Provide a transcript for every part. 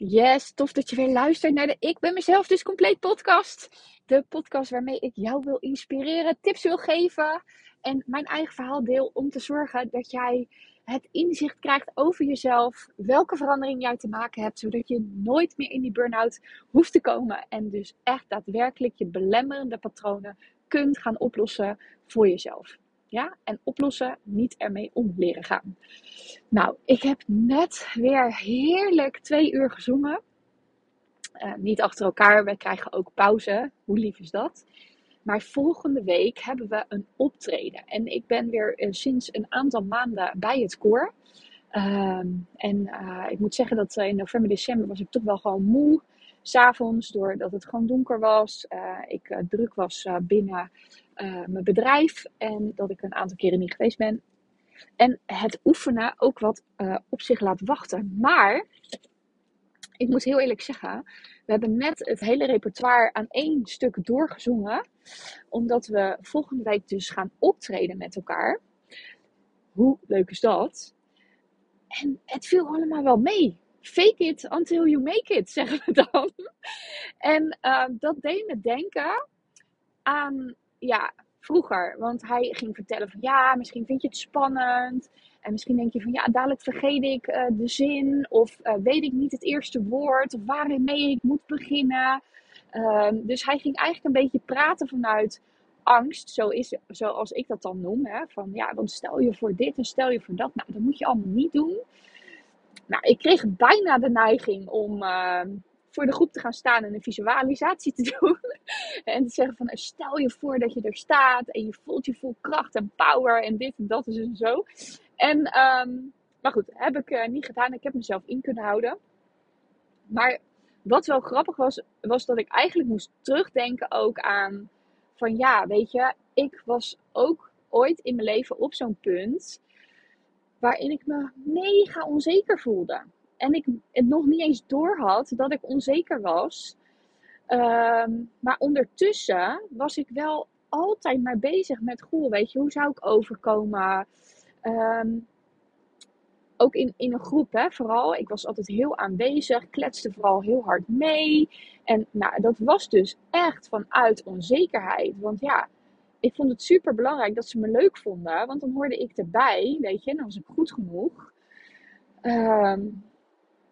Yes, tof dat je weer luistert naar de Ik ben mezelf dus compleet podcast. De podcast waarmee ik jou wil inspireren, tips wil geven en mijn eigen verhaal deel om te zorgen dat jij het inzicht krijgt over jezelf, welke verandering jij te maken hebt, zodat je nooit meer in die burn-out hoeft te komen en dus echt daadwerkelijk je belemmerende patronen kunt gaan oplossen voor jezelf. Ja, en oplossen, niet ermee om leren gaan. Nou, ik heb net weer heerlijk twee uur gezongen. Uh, niet achter elkaar, wij krijgen ook pauze. Hoe lief is dat? Maar volgende week hebben we een optreden. En ik ben weer uh, sinds een aantal maanden bij het koor. Uh, en uh, ik moet zeggen dat in november, december was ik toch wel gewoon moe. S'avonds, doordat het gewoon donker was. ik druk was binnen mijn bedrijf. En dat ik een aantal keren niet geweest ben. En het oefenen ook wat uh, op zich laat wachten. Maar ik moet heel eerlijk zeggen, we hebben net het hele repertoire aan één stuk doorgezongen. Omdat we volgende week dus gaan optreden met elkaar. Hoe leuk is dat? En het viel allemaal wel mee. Fake it until you make it, zeggen we dan. En uh, dat deed me denken aan ja, vroeger. Want hij ging vertellen van ja, misschien vind je het spannend. En misschien denk je van ja, dadelijk vergeet ik uh, de zin. Of uh, weet ik niet het eerste woord. Of waarmee ik moet beginnen. Uh, dus hij ging eigenlijk een beetje praten vanuit angst. Zo is, zoals ik dat dan noem. Hè? Van ja, dan stel je voor dit en stel je voor dat. Nou, dat moet je allemaal niet doen. Nou, ik kreeg bijna de neiging om ehm, voor de groep te gaan staan en een visualisatie te doen. en te zeggen van stel je voor dat je er staat en je voelt je vol kracht en power en dit en dat is en zo. En, um, maar goed, heb ik uh, niet gedaan. Ik heb mezelf in kunnen houden. Maar wat wel grappig was, was dat ik eigenlijk moest terugdenken ook aan van ja, weet je, ik was ook ooit in mijn leven op zo'n punt waarin ik me mega onzeker voelde en ik het nog niet eens door had dat ik onzeker was. Um, maar ondertussen was ik wel altijd maar bezig met, goh, weet je, hoe zou ik overkomen? Um, ook in, in een groep, hè, vooral. Ik was altijd heel aanwezig, kletste vooral heel hard mee. En nou, dat was dus echt vanuit onzekerheid. Want ja, ik vond het super belangrijk dat ze me leuk vonden. Want dan hoorde ik erbij, weet je, dan was ik goed genoeg. Um,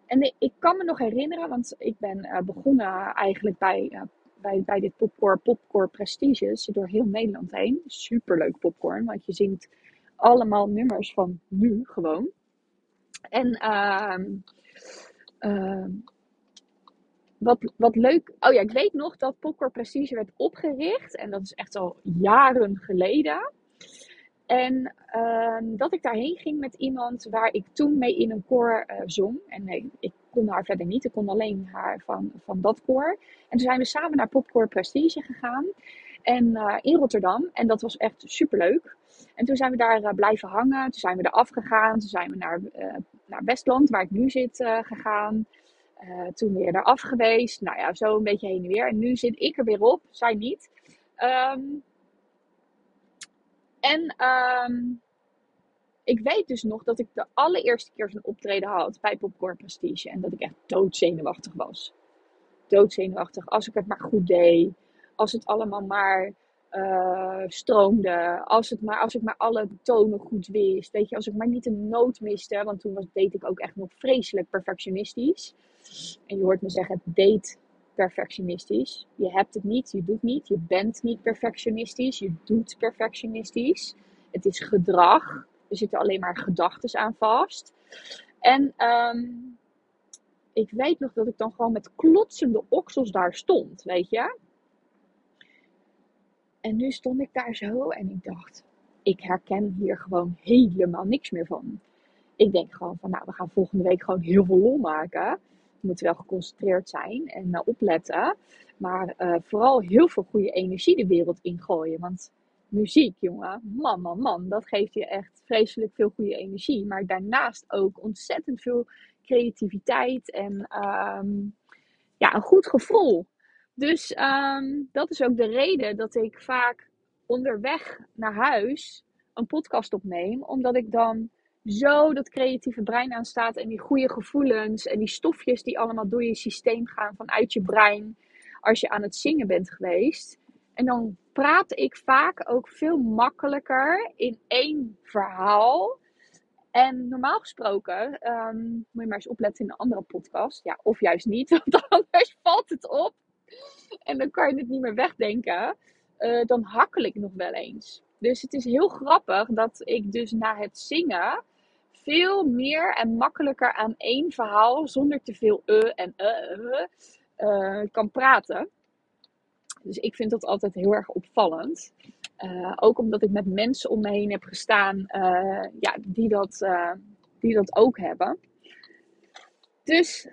en ik kan me nog herinneren, want ik ben uh, begonnen eigenlijk bij, uh, bij, bij dit popcorn, popcorn Prestiges door heel Nederland heen. Superleuk popcorn, want je zingt allemaal nummers van nu gewoon. En uh, wat, wat leuk. Oh ja, ik weet nog dat Popcorn Prestige werd opgericht. En dat is echt al jaren geleden. En uh, dat ik daarheen ging met iemand waar ik toen mee in een koor uh, zong. En nee, ik kon haar verder niet. Ik kon alleen haar van, van dat koor. En toen zijn we samen naar Popcore Prestige gegaan. En uh, in Rotterdam. En dat was echt super leuk. En toen zijn we daar blijven hangen. Toen zijn we er afgegaan. Toen zijn we naar, naar Westland, waar ik nu zit, gegaan. toen weer eraf geweest. Nou ja, zo een beetje heen en weer. En nu zit ik er weer op. Zij niet. Um, en um, ik weet dus nog dat ik de allereerste keer zo'n optreden had bij Popcorn Prestige. En dat ik echt doodzenuwachtig was. Doodzenuwachtig. Als ik het maar goed deed. Als het allemaal maar uh, stroomde. Als, het maar, als ik maar alle tonen goed wist. Weet je, als ik maar niet een noot miste. Want toen was, deed ik ook echt nog vreselijk perfectionistisch. En je hoort me zeggen, date perfectionistisch. Je hebt het niet, je doet niet. Je bent niet perfectionistisch, je doet perfectionistisch. Het is gedrag. Er zitten alleen maar gedachten aan vast. En um, ik weet nog dat ik dan gewoon met klotsende oksels daar stond, weet je. En nu stond ik daar zo en ik dacht, ik herken hier gewoon helemaal niks meer van. Ik denk gewoon van, nou, we gaan volgende week gewoon heel veel lol maken moet wel geconcentreerd zijn en uh, opletten. Maar uh, vooral heel veel goede energie de wereld ingooien. Want muziek, jongen, man, man, man, dat geeft je echt vreselijk veel goede energie. Maar daarnaast ook ontzettend veel creativiteit en um, ja, een goed gevoel. Dus um, dat is ook de reden dat ik vaak onderweg naar huis een podcast opneem. Omdat ik dan zo dat creatieve brein aan staat en die goede gevoelens en die stofjes die allemaal door je systeem gaan vanuit je brein als je aan het zingen bent geweest. En dan praat ik vaak ook veel makkelijker in één verhaal. En normaal gesproken, ehm, moet je maar eens opletten in een andere podcast. Ja, of juist niet, want anders valt het op. En dan kan je het niet meer wegdenken. Uh, dan hakkel ik nog wel eens. Dus het is heel grappig dat ik dus na het zingen veel meer en makkelijker aan één verhaal zonder te veel uh en uh, kan praten. Dus ik vind dat altijd heel erg opvallend. Ook omdat ik met mensen om me heen heb gestaan ja, die, dat, die dat ook hebben. Dus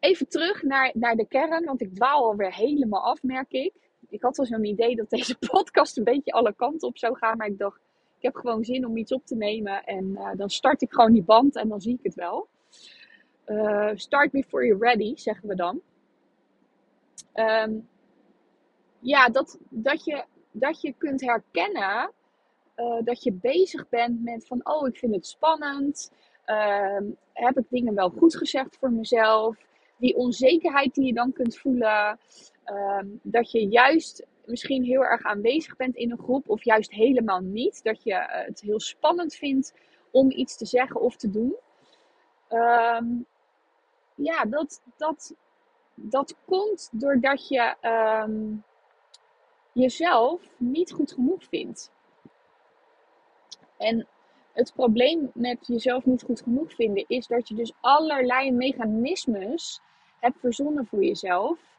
even terug naar, naar de kern, want ik dwaal alweer helemaal af, merk ik. Ik had al zo'n idee dat deze podcast een beetje alle kanten op zou gaan, maar ik dacht, ik heb gewoon zin om iets op te nemen en dan start ik gewoon die band en dan zie ik het wel. start before you're ready, zeggen we dan. Um, ja, dat, dat, je, dat je kunt herkennen uh, dat je bezig bent met van, oh, ik vind het spannend. Uh, heb ik dingen wel goed gezegd voor mezelf? Die onzekerheid die je dan kunt voelen. Uh, dat je juist misschien heel erg aanwezig bent in een groep, of juist helemaal niet. Dat je eh, het heel spannend vindt om iets te zeggen of te doen. Ehm, ja, dat, dat, dat komt doordat je ehm, jezelf niet goed genoeg vindt. En het probleem met jezelf niet goed genoeg vinden is dat je dus allerlei mechanismes hebt verzonnen voor jezelf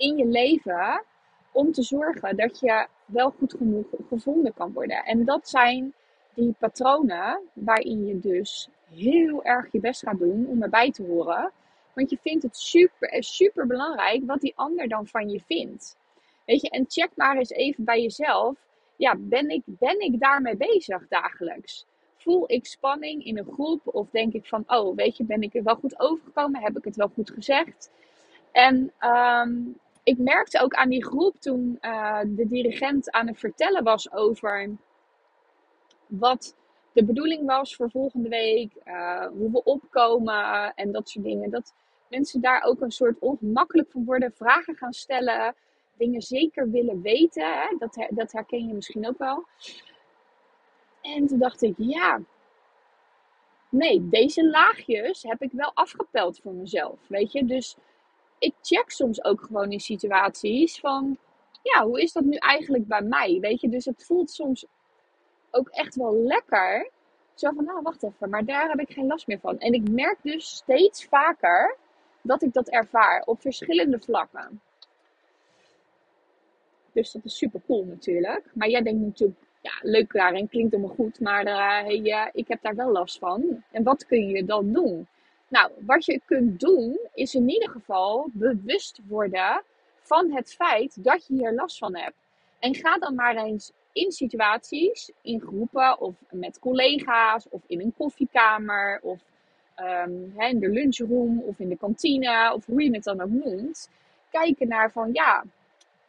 in je leven om te zorgen dat je wel goed genoeg gevonden kan worden. En dat zijn die patronen waarin je dus heel erg je best gaat doen om erbij te horen. Want je vindt het super, super belangrijk wat die ander dan van je vindt. Weet je, en check maar eens even bij jezelf. Ja, ben ik, ben ik daarmee bezig dagelijks? Voel ik spanning in een groep? Of denk ik van, oh, weet je, ben ik er wel goed overgekomen? Heb ik het wel goed gezegd? En um, ik merkte ook aan die groep toen uh, de dirigent aan het vertellen was over wat de bedoeling was voor volgende week, uh, hoe we opkomen en dat soort dingen. Dat mensen daar ook een soort ongemakkelijk van worden, vragen gaan stellen dingen zeker willen weten. Hè? Dat, dat herken je misschien ook wel. En toen dacht ik, ja, nee, deze laagjes heb ik wel afgepeld voor mezelf. Weet je, dus ik check soms ook gewoon in situaties van, ja, hoe is dat nu eigenlijk bij mij? Weet je, dus het voelt soms ook echt wel lekker. Zo van, nou, wacht even, maar daar heb ik geen last meer van. En ik merk dus steeds vaker dat ik dat ervaar op verschillende vlakken. Dus dat is super cool natuurlijk. Maar jij denkt natuurlijk, ja, leuk en klinkt allemaal goed. Maar uh, hey, ik heb daar wel last van. En wat kun je dan doen? Nou, wat je kunt doen, is in ieder geval bewust worden van het feit dat je hier last van hebt. En ga dan maar eens in situaties, in groepen of met collega's of in een koffiekamer of um, in de lunchroom of in de kantine of hoe je het dan ook noemt. Kijken naar van ja,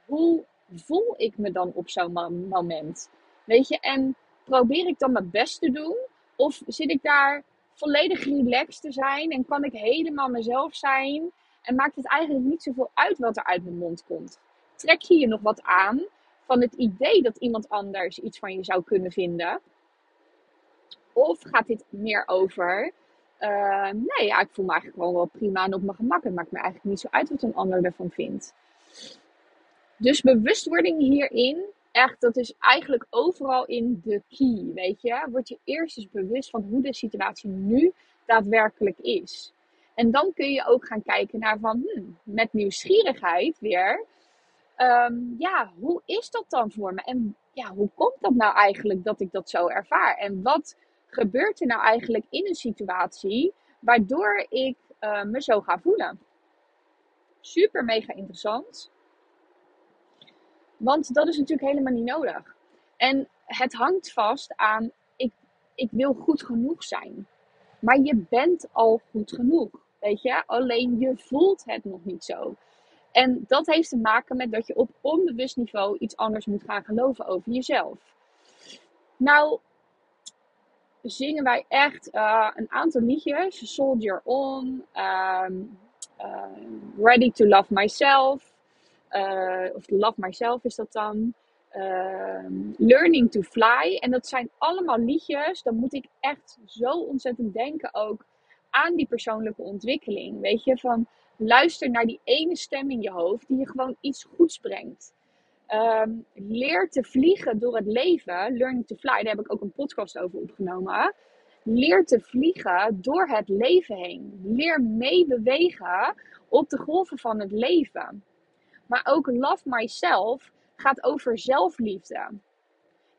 hoe voel ik me dan op zo'n moment? Weet je, en probeer ik dan mijn best te doen? Of zit ik daar volledig relaxed te zijn en kan ik helemaal mezelf zijn? En maakt het eigenlijk niet zoveel uit wat er uit mijn mond komt? Trek je je nog wat aan van het idee dat iemand anders iets van je zou kunnen vinden? Of gaat dit meer over, uh, nee ja, ik voel me eigenlijk gewoon wel prima en op mijn gemak. Het maakt me eigenlijk niet zo uit wat een ander ervan vindt. Dus bewustwording hierin, echt, dat is eigenlijk overal in de key, weet je. Word je eerst eens bewust van hoe de situatie nu daadwerkelijk is. En dan kun je ook gaan kijken naar van, hmm, met nieuwsgierigheid weer, ehm, ja, hoe is dat dan voor me? En ja, hoe komt dat nou eigenlijk dat ik dat zo ervaar? En wat gebeurt er nou eigenlijk in een situatie waardoor ik uh, me zo ga voelen? Super mega interessant. Want dat is natuurlijk helemaal niet nodig. En het hangt vast aan, ik, ik wil goed genoeg zijn. Maar je bent al goed genoeg. Weet je, alleen je voelt het nog niet zo. En dat heeft te maken met dat je op onbewust niveau iets anders moet gaan geloven over jezelf. Nou, zingen wij echt uh, een aantal liedjes. Soldier On, um, uh, Ready to Love Myself. Uh, of Love Myself is dat dan. Learning to Fly. En dat zijn allemaal liedjes. Dan moet ik echt zo ontzettend denken ook aan die persoonlijke ontwikkeling. Weet je, van luister naar die ene stem in je hoofd die je gewoon iets goeds brengt. Um, leer te vliegen door het leven. Learning to fly, daar heb ik ook een podcast over opgenomen. Leer te vliegen door het leven heen. Leer meebewegen op de golven van het leven. Maar ook Love Myself gaat over zelfliefde.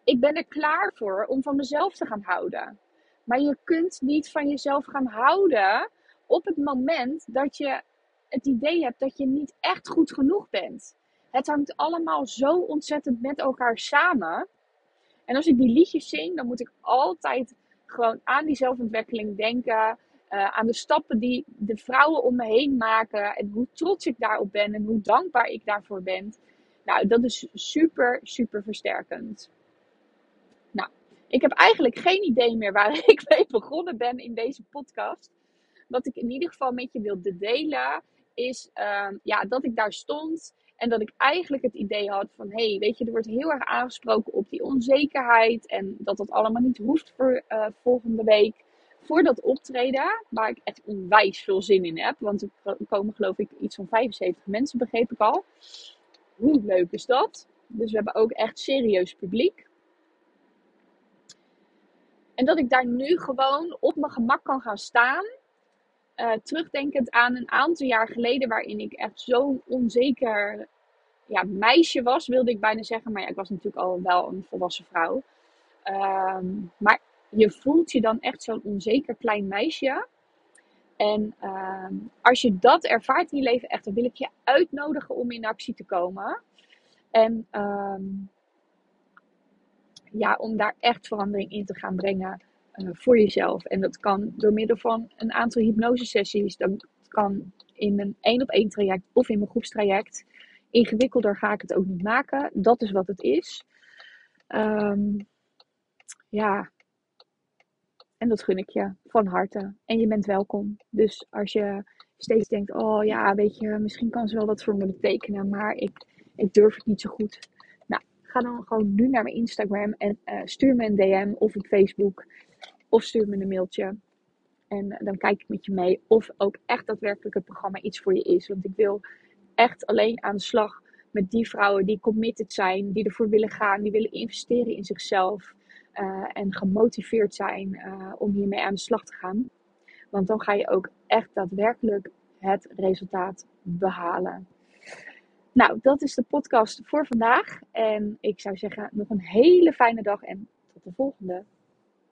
Ik ben er klaar voor om van mezelf te gaan houden. Maar je kunt niet van jezelf gaan houden op het moment dat je het idee hebt dat je niet echt goed genoeg bent. Het hangt allemaal zo ontzettend met elkaar samen. En als ik die liedjes zing, dan moet ik altijd gewoon aan die zelfontwikkeling denken. Uh, aan de stappen die de vrouwen om me heen maken. En hoe trots ik daarop ben en hoe dankbaar ik daarvoor ben. Nou, dat is super, super versterkend. Nou, ik heb eigenlijk geen idee meer waar ik mee begonnen ben in deze podcast. Wat ik in ieder geval met je wilde delen, is uh, ja, dat ik daar stond. En dat ik eigenlijk het idee had van, hé, hey, weet je, er wordt heel erg aangesproken op die onzekerheid. En dat dat allemaal niet hoeft voor uh, volgende week. Voor dat optreden, waar ik echt onwijs veel zin in heb. Want er komen geloof ik iets van 75 mensen, begreep ik al. Hoe leuk is dat? Dus we hebben ook echt serieus publiek. En dat ik daar nu gewoon op mijn gemak kan gaan staan. Uh, terugdenkend aan een aantal jaar geleden, waarin ik echt zo'n onzeker ja, meisje was, wilde ik bijna zeggen. Maar ja, ik was natuurlijk al wel een volwassen vrouw. Um, maar je voelt je dan echt zo'n onzeker klein meisje. En uh, als je dat ervaart in je leven, echt, dan wil ik je uitnodigen om in actie te komen. En um, ja, om daar echt verandering in te gaan brengen uh, voor jezelf. En dat kan door middel van een aantal hypnosesessies. Dat kan in een één op één traject of in mijn groepstraject. Ingewikkelder ga ik het ook niet maken. Dat is wat het is. Um, ja. En dat gun ik je van harte. En je bent welkom. Dus als je steeds denkt: oh ja, weet je, misschien kan ze wel wat voor me betekenen, maar ik, ik durf het niet zo goed. Nou, ga dan gewoon nu naar mijn Instagram en uh, stuur me een DM of op Facebook. Of stuur me een mailtje. En dan kijk ik met je mee of ook echt daadwerkelijk het programma iets voor je is. Want ik wil echt alleen aan de slag met die vrouwen die committed zijn, die ervoor willen gaan, die willen investeren in zichzelf uh, en gemotiveerd zijn uh, om hiermee aan de slag te gaan. Want dan ga je ook echt daadwerkelijk het resultaat behalen. Nou, dat is de podcast voor vandaag. En ik zou zeggen, nog een hele fijne dag en tot de volgende.